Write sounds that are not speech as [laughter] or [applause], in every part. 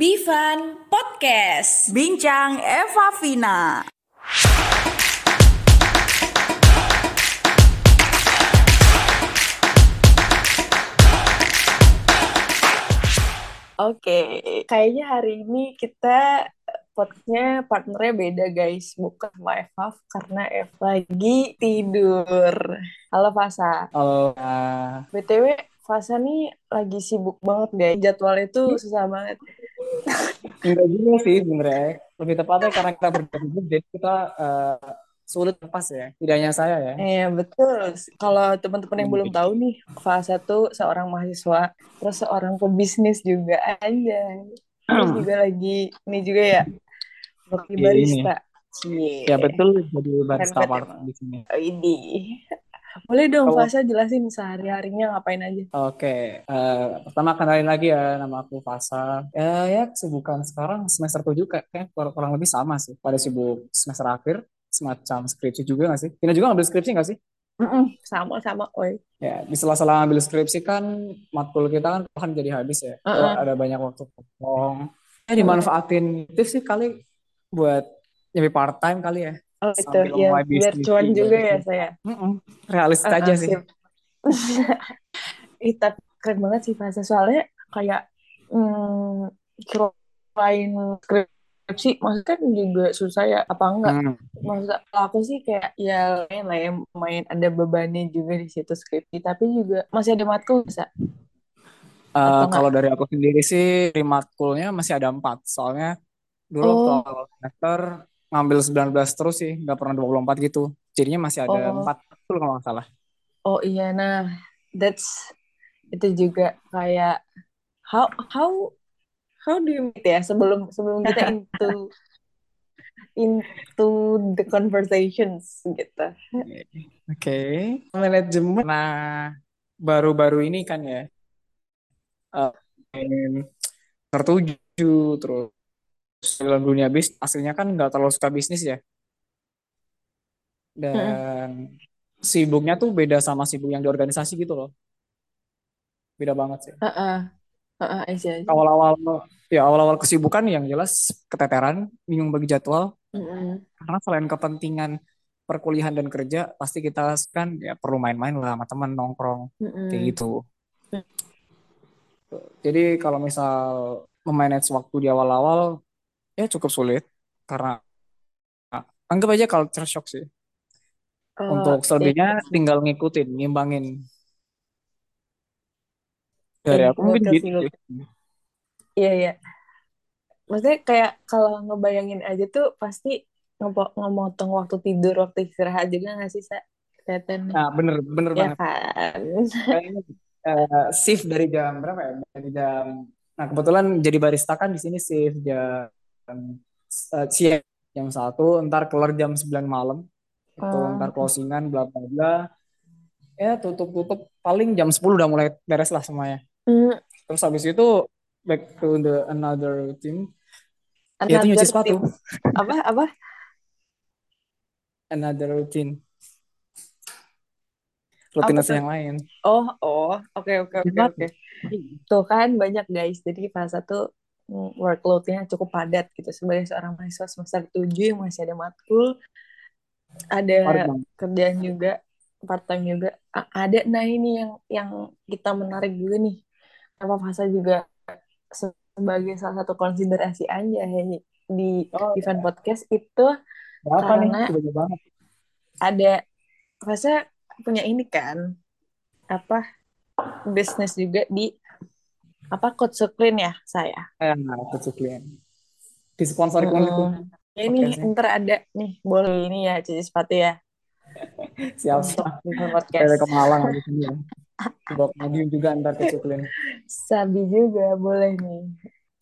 Bivan Podcast. Bincang Eva Vina. Oke, kayaknya hari ini kita podcastnya partnernya beda guys, bukan sama Eva karena Eva lagi tidur. Halo Fasa. Halo. Uh... BTW Fasa nih lagi sibuk banget guys, jadwalnya tuh susah banget. Enggak juga sih sebenarnya. Lebih tepatnya karena kita bergabung, jadi kita uh, sulit lepas ya. Tidak hanya saya ya. Iya betul. Kalau teman-teman yang belum tahu nih, Fasa tuh seorang mahasiswa, terus seorang pebisnis juga aja. Terus juga lagi ini juga ya, lagi barista. Yeah. Ya betul jadi barista di sini. Oh, ini. Boleh dong. Fasa jelasin sehari-harinya ngapain aja. Oke, okay. uh, pertama kenalin lagi ya nama aku Fasa. Ya, ya kesibukan sekarang semester 7 kayak kurang lebih sama sih. Pada sibuk semester akhir, semacam skripsi juga gak sih? Tina juga ngambil skripsi gak sih? Mm-mm, sama sama, oi. Ya, di sela-sela ngambil skripsi kan matkul kita kan kan jadi habis ya. Uh-uh. ada banyak waktu kosong. Ya dimanfaatin itu sih kali buat jadi part time kali ya. Oh itu ya biar cuan juga ya saya. Mm-mm. Realistis uh, aja sih. [laughs] Ih, tapi keren banget sih bahasa soalnya kayak hmm, lain skripsi maksudnya kan juga susah ya apa enggak hmm. maksud aku sih kayak ya lain lah ya main ada bebannya juga di situ skripsi tapi juga masih ada matkul bisa uh, kalau dari aku sendiri sih di matkulnya masih ada empat soalnya dulu oh. waktu awal semester ngambil 19 terus sih, nggak pernah 24 gitu. Jadinya masih ada oh. 4 betul kalau nggak salah. Oh iya, nah that's itu juga kayak how how how do you meet ya sebelum sebelum kita [laughs] into into the conversations gitu. Oke, okay. manajemen nah baru-baru ini kan ya uh, tertuju terus dalam dunia bisnis aslinya kan nggak terlalu suka bisnis ya dan hmm. sibuknya tuh beda sama sibuk yang di organisasi gitu loh beda banget sih uh -uh. Uh, uh, awal-awal ya awal-awal kesibukan yang jelas keteteran bingung bagi jadwal mm -hmm. karena selain kepentingan perkuliahan dan kerja pasti kita kan ya perlu main-main lah sama teman nongkrong mm -hmm. kayak gitu mm. jadi kalau misal memanage waktu di awal-awal ya cukup sulit karena anggap aja culture shock sih. Uh, Untuk selebihnya iya. tinggal ngikutin, ngimbangin. Dari aku mungkin gitu. Iya, iya. Maksudnya kayak kalau ngebayangin aja tuh pasti ngomotong waktu tidur, waktu istirahat juga nggak sih, Sa? Kelihatan. Nah, bener, bener ya banget. kan? Uh, shift dari jam berapa ya? Dari jam Nah, kebetulan jadi barista kan di sini shift jam uh, siang jam satu ntar keluar jam 9 malam. Itu uh. ntar closingan bla bla bla. Ya tutup tutup paling jam 10 udah mulai beres lah semuanya. Mm. terus habis itu back to the another routine ya itu nyuci sepatu. apa apa? Another routine. Rutinitas yang lain. Oh oh. Oke oke oke oke. Tuh kan banyak guys. Jadi fase tuh workload-nya cukup padat gitu. Sebagai seorang mahasiswa semester 7 yang masih ada matkul ada kerjaan juga part time juga ada. Nah ini yang yang kita menarik juga nih. Apa fasa juga sebagai salah satu konsiderasi aja ya di oh, event ya. podcast itu Berapa karena nih? ada fasa punya ini kan apa bisnis juga di apa coach Suklin ya saya? Eh coach Suklin. Disponsori hmm. ya ini okay, ntar ada nih boleh ini ya cuci sepatu ya. Siap. Siap podcast. Dari Kemalang di sini ya. [laughs] Madiun juga ntar ke Suklin. Sabi juga boleh nih.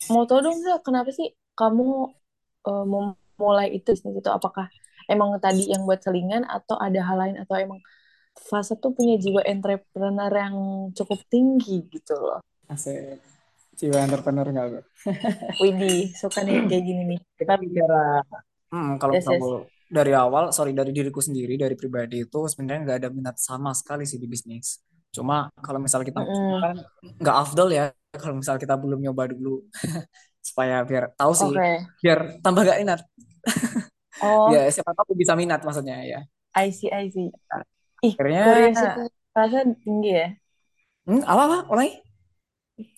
Mau tau dong nggak kenapa sih kamu uh, memulai itu bisnis itu apakah emang tadi yang buat selingan atau ada hal lain? Atau emang fase tuh punya jiwa entrepreneur yang cukup tinggi gitu loh Asik. Jiwa entrepreneur nggak bro? [laughs] Widih, suka nih kayak gini nih. Kita bicara, hmm, kalau yes, yes. dari awal, sorry dari diriku sendiri, dari pribadi itu sebenarnya nggak ada minat sama sekali sih di bisnis. Cuma kalau misal kita mm. kan nggak afdol ya, kalau misal kita belum nyoba dulu. [laughs] supaya biar tahu sih Oke. biar tambah gak minat Oh, [laughs] ya siapa tahu bisa minat maksudnya ya I see, I see. Ih, akhirnya rasa tinggi ya? hmm, apa apa ulangi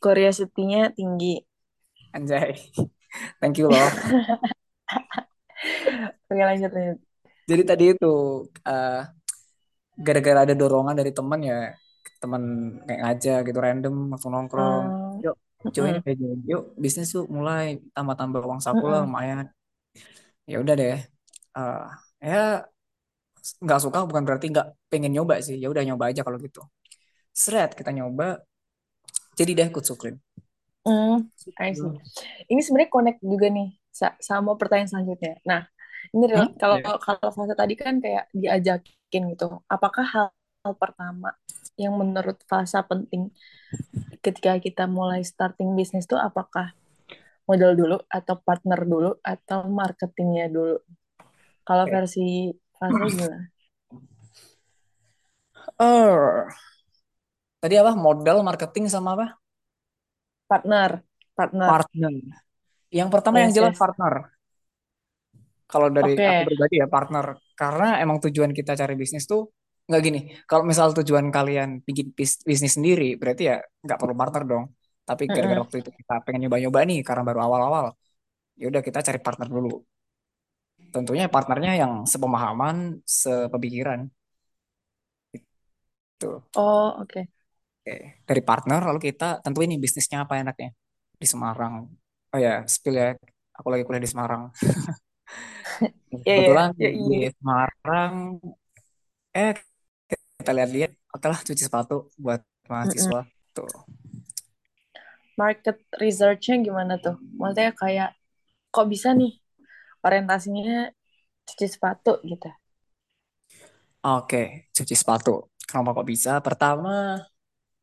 Curiosity-nya tinggi. anjay. Thank you loh. [laughs] Oke, lanjut, lanjut. jadi tadi itu eh, gara-gara ada dorongan dari teman ya teman kayak ngajak gitu random langsung nongkrong. Oh, yuk join mm-mm, kayak join yuk bisnis yuk mulai tambah-tambah uang saku lah mm-mm. lumayan. Ya udah deh. Eh, ya nggak suka bukan berarti nggak pengen nyoba sih. Ya udah nyoba aja kalau gitu. Seret kita nyoba jadi deh ikut Suklim Hmm, I see. Ini sebenarnya connect juga nih sa- sama pertanyaan selanjutnya. Nah, ini real- Hmm? kalau Ya. kalau fase tadi kan kayak diajakin gitu. Apakah hal, hal pertama yang menurut fase penting ketika kita mulai starting bisnis tuh apakah modal dulu atau partner dulu atau marketingnya dulu? Kalau versi fase gimana? Eh, tadi apa? Modal marketing sama apa? Partner, partner. partner. Yang pertama yang Yes, jelas yes. partner. Kalau dari Oke. aku pribadi ya partner. Karena emang tujuan kita cari bisnis tuh nggak gini. Kalau misal tujuan kalian bikin bis- bisnis sendiri berarti ya nggak perlu partner dong. Tapi gara-gara Mm-mm. waktu itu kita pengen nyoba-nyoba nih karena baru awal-awal ya udah kita cari partner dulu. Tentunya partnernya yang sepemahaman sepemikiran tuh Oh, oke. Oke. dari partner lalu kita tentuin nih bisnisnya apa enaknya di Semarang oh ya spill ya aku lagi kuliah di Semarang [laughs] Ya, ya, kebetulan ya, di iya. Semarang eh kita lihat-lihat oke lah cuci sepatu buat Mm-mm. mahasiswa tuh Market research-nya gimana tuh? Maksudnya kayak kok bisa nih orientasinya cuci sepatu gitu. oke cuci sepatu kenapa kok bisa pertama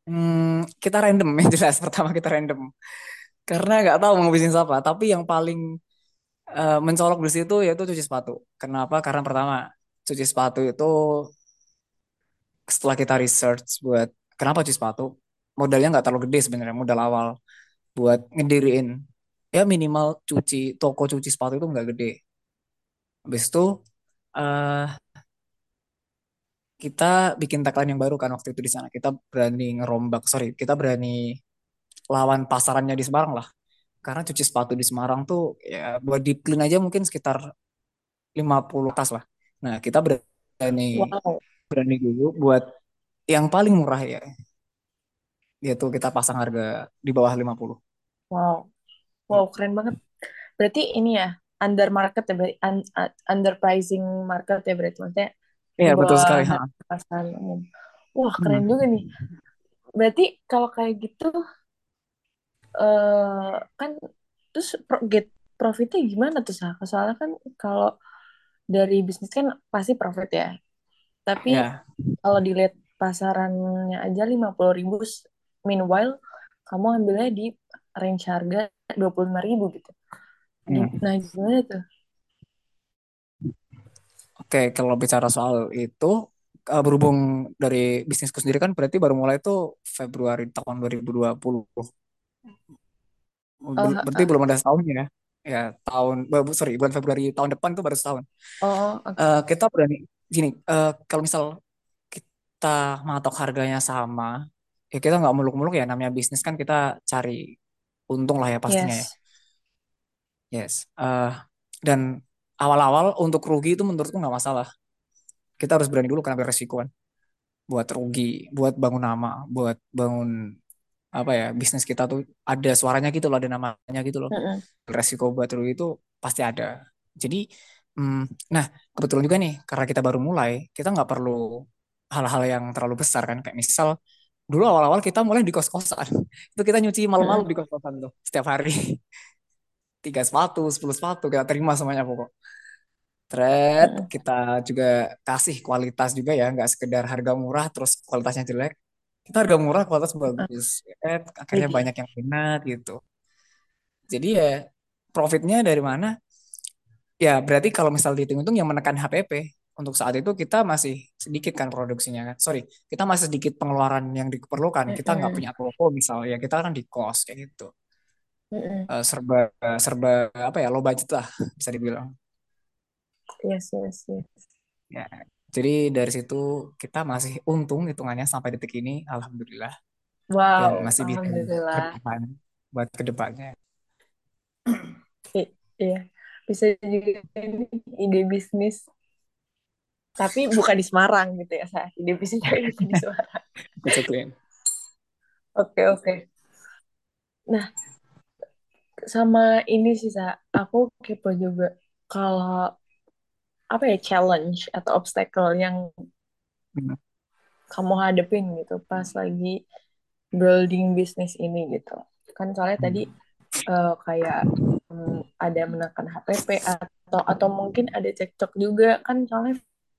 hmm, kita random [laughs] yang jelas pertama kita random. Karena nggak tahu mau bisnis apa tapi yang paling eh, mencolok di situ yaitu cuci sepatu. Kenapa? Karena pertama cuci sepatu itu setelah kita research buat kenapa cuci sepatu modalnya nggak terlalu gede sebenarnya modal awal buat ngediriin. Ya minimal cuci toko cuci sepatu itu nggak gede. Habis itu eh kita bikin tagline yang baru kan waktu itu di sana. Kita berani ngerombak sorry kita berani lawan pasarannya di Semarang lah. Karena cuci sepatu di Semarang tuh ya buat deep clean aja mungkin sekitar 50 tas lah. Nah kita berani Wow, berani dulu buat yang paling murah ya. Yaitu kita pasang harga di bawah 50 wow, wow, keren banget. Berarti ini ya under market ya, berarti un, un- under pricing market ya berarti maksudnya Iya betul sekali pasaran umum. Wah, Hmm. keren juga nih. Berarti kalau kayak gitu eh kan terus pro- get profitnya gimana tuh Sah? Soalnya kan kalau dari bisnis kan pasti profit ya. Tapi Ya, kalau dilihat pasarannya aja 50.000 ribu, meanwhile kamu ambilnya di range harga 25.000 ribu gitu. Hmm. Nah, gimana tuh? Oke, kalau bicara soal itu eh, berhubung dari bisnisku sendiri kan berarti baru mulai itu Februari tahun 2020. Oh, Ber- berarti ah, belum ada setahun ya. Ya, tahun bu- sorry, bulan Februari tahun depan tuh baru setahun. oh, oke. Eh, kita berani gini, eh, kalau misal kita matok harganya sama, ya kita nggak muluk-muluk ya namanya bisnis kan kita cari untung lah ya pastinya ya. Yes. Yes. Eh, dan awal-awal untuk rugi itu menurutku nggak masalah. Kita harus berani dulu karena beresiko kan. Buat rugi, buat bangun nama, buat bangun apa ya bisnis kita tuh ada suaranya gitu loh, ada namanya gitu loh. Mm-mm. Resiko buat rugi itu pasti ada. Jadi, hmm, nah kebetulan juga nih karena kita baru mulai, kita nggak perlu hal-hal yang terlalu besar kan. Kayak misal dulu awal-awal kita mulai di kos-kosan, itu kita nyuci malam-malam di kos-kosan tuh setiap hari. Tiga sepatu, sepuluh sepatu kita terima semuanya pokok. Thread Mm-mm. kita juga kasih kualitas juga ya, nggak sekedar harga murah terus kualitasnya jelek. Kita harga murah, kualitas bagus. Eh, akhirnya Widih. banyak yang minat gitu. Jadi ya profitnya dari mana? Ya berarti kalau misal dihitung-hitung yang menekan HPP untuk saat itu kita masih sedikit kan produksinya kan. Sorry, kita masih sedikit pengeluaran yang diperlukan. Kita nggak punya toko misal ya kita kan di kos kayak gitu. Mm-mm. serba serba apa ya low budget lah bisa dibilang. Yes, yes, yes. Ya, jadi dari situ kita masih untung hitungannya sampai detik ini, alhamdulillah, dan Wow, masih bisa ke depan buat ke depannya. I- iya, bisa juga ini ide bisnis, tapi bukan di Semarang gitu ya, saya. Ide bisnisnya [laughs] di Semarang. Oke, oke. Nah, sama ini sih, Sa. Aku kepo juga. Kalau apa ya challenge atau obstacle yang Hmm. kamu hadepin gitu pas lagi building bisnis ini gitu. Kan soalnya tadi eh, kayak hmm, ada menekan HPP atau atau mungkin ada cekcok juga kan soalnya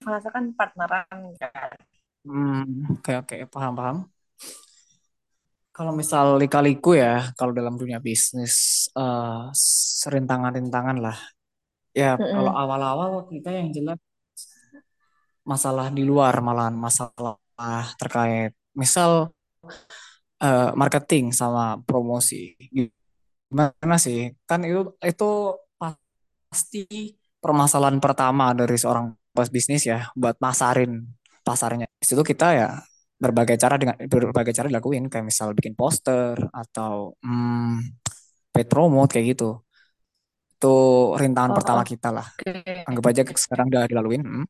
Fasa kan partneran kan. Hmm, oke oke paham paham. Kalau misal lika-liku ya, kalau dalam dunia bisnis eh serintangan-rintangan lah. Ya kalau Mm-mm. awal-awal kita yang jelas masalah di luar malahan masalah terkait misal eh, marketing sama promosi. Gimana sih? Kan itu itu pasti permasalahan pertama dari seorang bos bisnis ya buat masarin pasarnya. Di situ kita ya berbagai cara dengan berbagai cara dilakuin kayak misal bikin poster atau hmm, paid promote kayak gitu. Itu rintangan Oh, pertama kita lah. oke. Anggap aja sekarang udah dilaluin. Hmm.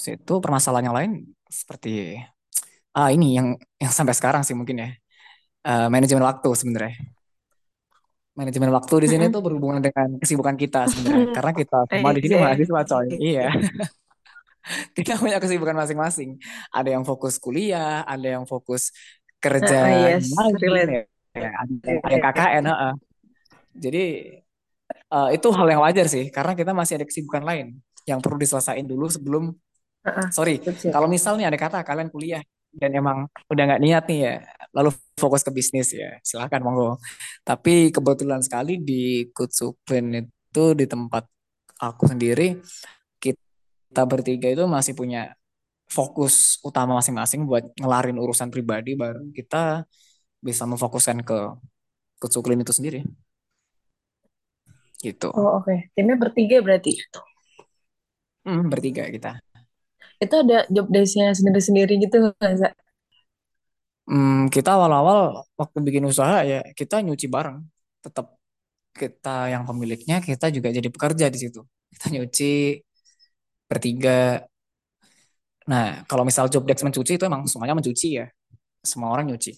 Itu permasalahan yang lain seperti ah ini yang yang sampai sekarang sih mungkin ya. Eh, manajemen waktu sebenarnya. Manajemen waktu di sini tuh berhubungan dengan kesibukan kita sebenarnya. [laughs] Karena kita semua di sini mahasiswa coy. Iya. [laughs] [laughs] kita punya kesibukan masing-masing. Ada yang fokus kuliah, ada yang fokus kerja Ah, yes, lagi, ya, ada, yang KKN. heeh. Jadi eh, itu hal yang wajar sih, karena kita masih ada kesibukan lain yang perlu diselesaikan dulu sebelum, Ah, ah, sorry, betul. kalau misalnya ada kata kalian kuliah dan emang udah nggak niat nih ya, lalu fokus ke bisnis ya, silakan monggo. Tapi kebetulan sekali di Kutsukren itu di tempat aku sendiri kita bertiga itu masih punya fokus utama masing-masing buat ngelarin urusan pribadi baru kita bisa memfokuskan ke Kutsukren itu sendiri gitu. Oh, oke. Timnya bertiga berarti. Hmm, bertiga kita. Itu ada job desk-nya sendiri-sendiri gitu nggak? Hmm, kita awal-awal waktu bikin usaha ya kita nyuci bareng. Tetap kita yang pemiliknya, kita juga jadi pekerja di situ. Kita nyuci bertiga. Nah, kalau misal job desk mencuci itu emang semuanya mencuci ya. Semua orang nyuci.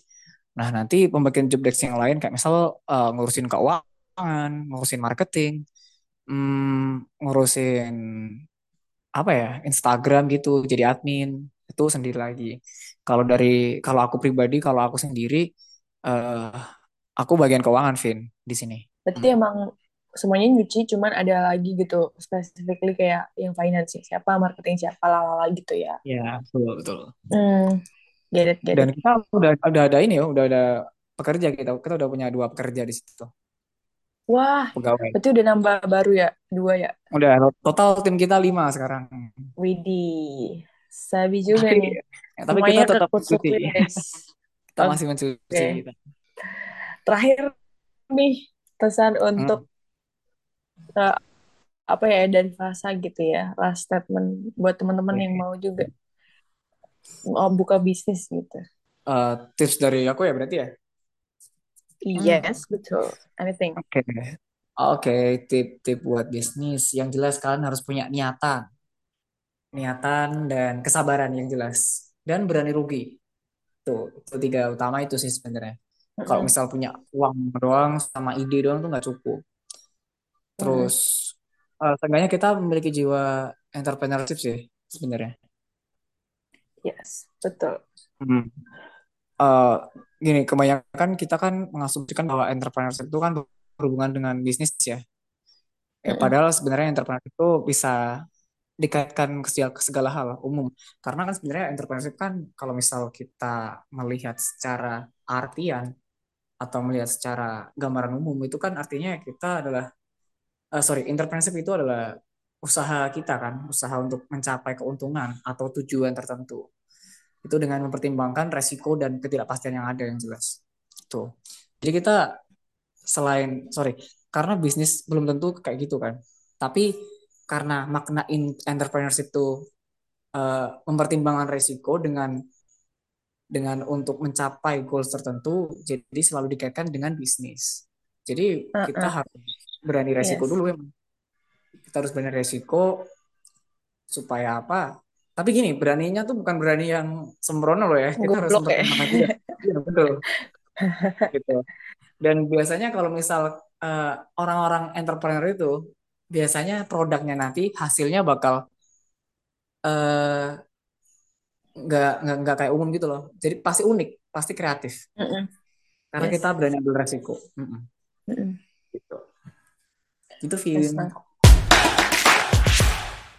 Nah, nanti pembagian job desk yang lain kayak misal eh, ngurusin keuangan, ngurusin marketing, hmm, ngurusin apa ya, Instagram gitu, jadi admin itu sendiri lagi. Kalau dari kalau aku pribadi, kalau aku sendiri eh aku bagian keuangan, Vin, di sini. Berarti emang semuanya nyuci, cuman ada lagi gitu, specifically kayak yang finance siapa, marketing siapa, lalala gitu ya. Ya, betul betul. Hmm, get it, get Dan it. kita udah udah ada ini ya, udah ada pekerja kita. Kita udah punya dua pekerja di situ, Wah, pegawai. berarti udah nambah baru ya, dua ya. Udah total tim kita lima sekarang. Widih, sabi juga nih. ya, tapi kita Semuanya ke tetap mencuci. Kita masih mencuci kita. Terakhir nih, pesan Hmm. Eh, apa ya dari Fasa gitu ya, last statement buat teman-teman yang mau juga mau buka bisnis gitu. Eh, tips dari aku ya berarti ya. Yes, betul. Anything. Oke. Oke, tip-tip buat bisnis. Yang jelas kalian harus punya niatan. Niatan dan kesabaran yang jelas. Dan berani rugi. Tuh, itu tiga utama itu sih sebenarnya. Kalau misal punya uang doang sama ide doang tuh nggak cukup. Terus, eh, seenggaknya kita memiliki jiwa entrepreneurship sih sebenarnya. Yes, betul. Hmm. Eh, gini, kebanyakan kita kan mengasumsikan bahwa entrepreneurship itu kan berhubungan dengan bisnis ya. Ya, padahal sebenarnya entrepreneur itu bisa dikaitkan ke segala, ke segala hal umum. Karena kan sebenarnya entrepreneurship kan kalau misal kita melihat secara artian atau melihat secara gambaran umum itu kan artinya kita adalah eh, sorry entrepreneurship itu adalah usaha kita kan, usaha untuk mencapai keuntungan atau tujuan tertentu. Itu dengan mempertimbangkan resiko dan ketidakpastian yang ada yang jelas. Tuh. Jadi kita selain sorry karena bisnis belum tentu kayak gitu kan tapi karena makna in entrepreneurship itu uh, mempertimbangkan resiko dengan dengan untuk mencapai goals tertentu jadi selalu dikaitkan dengan bisnis jadi uh -uh. kita harus berani resiko yes. dulu emang kita harus berani resiko supaya apa tapi gini beraninya tuh bukan berani yang sembrono loh ya kita Goblok harus ya. juga betul [laughs] gitu dan biasanya kalau misal uh, orang-orang entrepreneur itu biasanya produknya nanti hasilnya bakal uh, nggak nggak nggak kayak umum gitu loh jadi pasti unik pasti kreatif mm -mm. karena yes. kita berani ambil resiko mm -mm. Mm -mm. Itu film